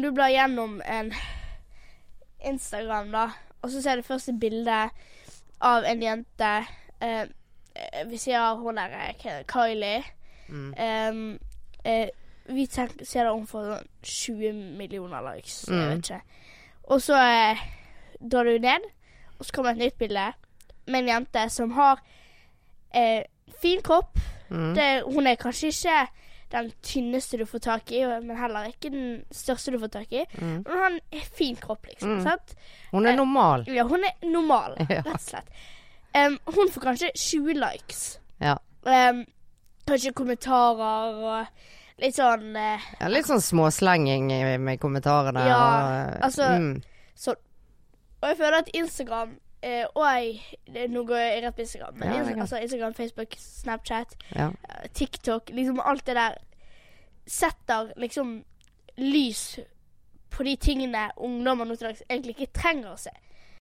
om du blar gjennom en Instagram, da, og så ser du første bilde av en jente eh, Vi sier hun der eh, Kylie. Mm. Eh, vi tenker, ser det om for sånn 20 millioner likes. Jeg Mm. vet ikke. Og så eh, drar du ned, og så kommer et nytt bilde med en jente som har eh, fin kropp. Mm. Det, hun er kanskje ikke den tynneste du får tak i, men heller ikke den største du får tak i. Mm. Men hun har fin kropp, liksom. Mm. Sant? Hun er Eh, normal. Ja, hun er normal, Ja. rett og slett. Um, hun får kanskje 20 likes. Ja. Um, kanskje kommentarer og litt sånn uh, ja. Litt sånn småslenging i- med kommentarene. Ja, og, altså- mm. Og jeg føler at Instagram eh, og Nå går jeg rett på Instagram. Men Ja, det Insta- greit. altså Instagram, Facebook, Snapchat, ja. eh, TikTok Liksom alt det der setter liksom lys på de tingene ungdommer nå til dags egentlig ikke trenger å se.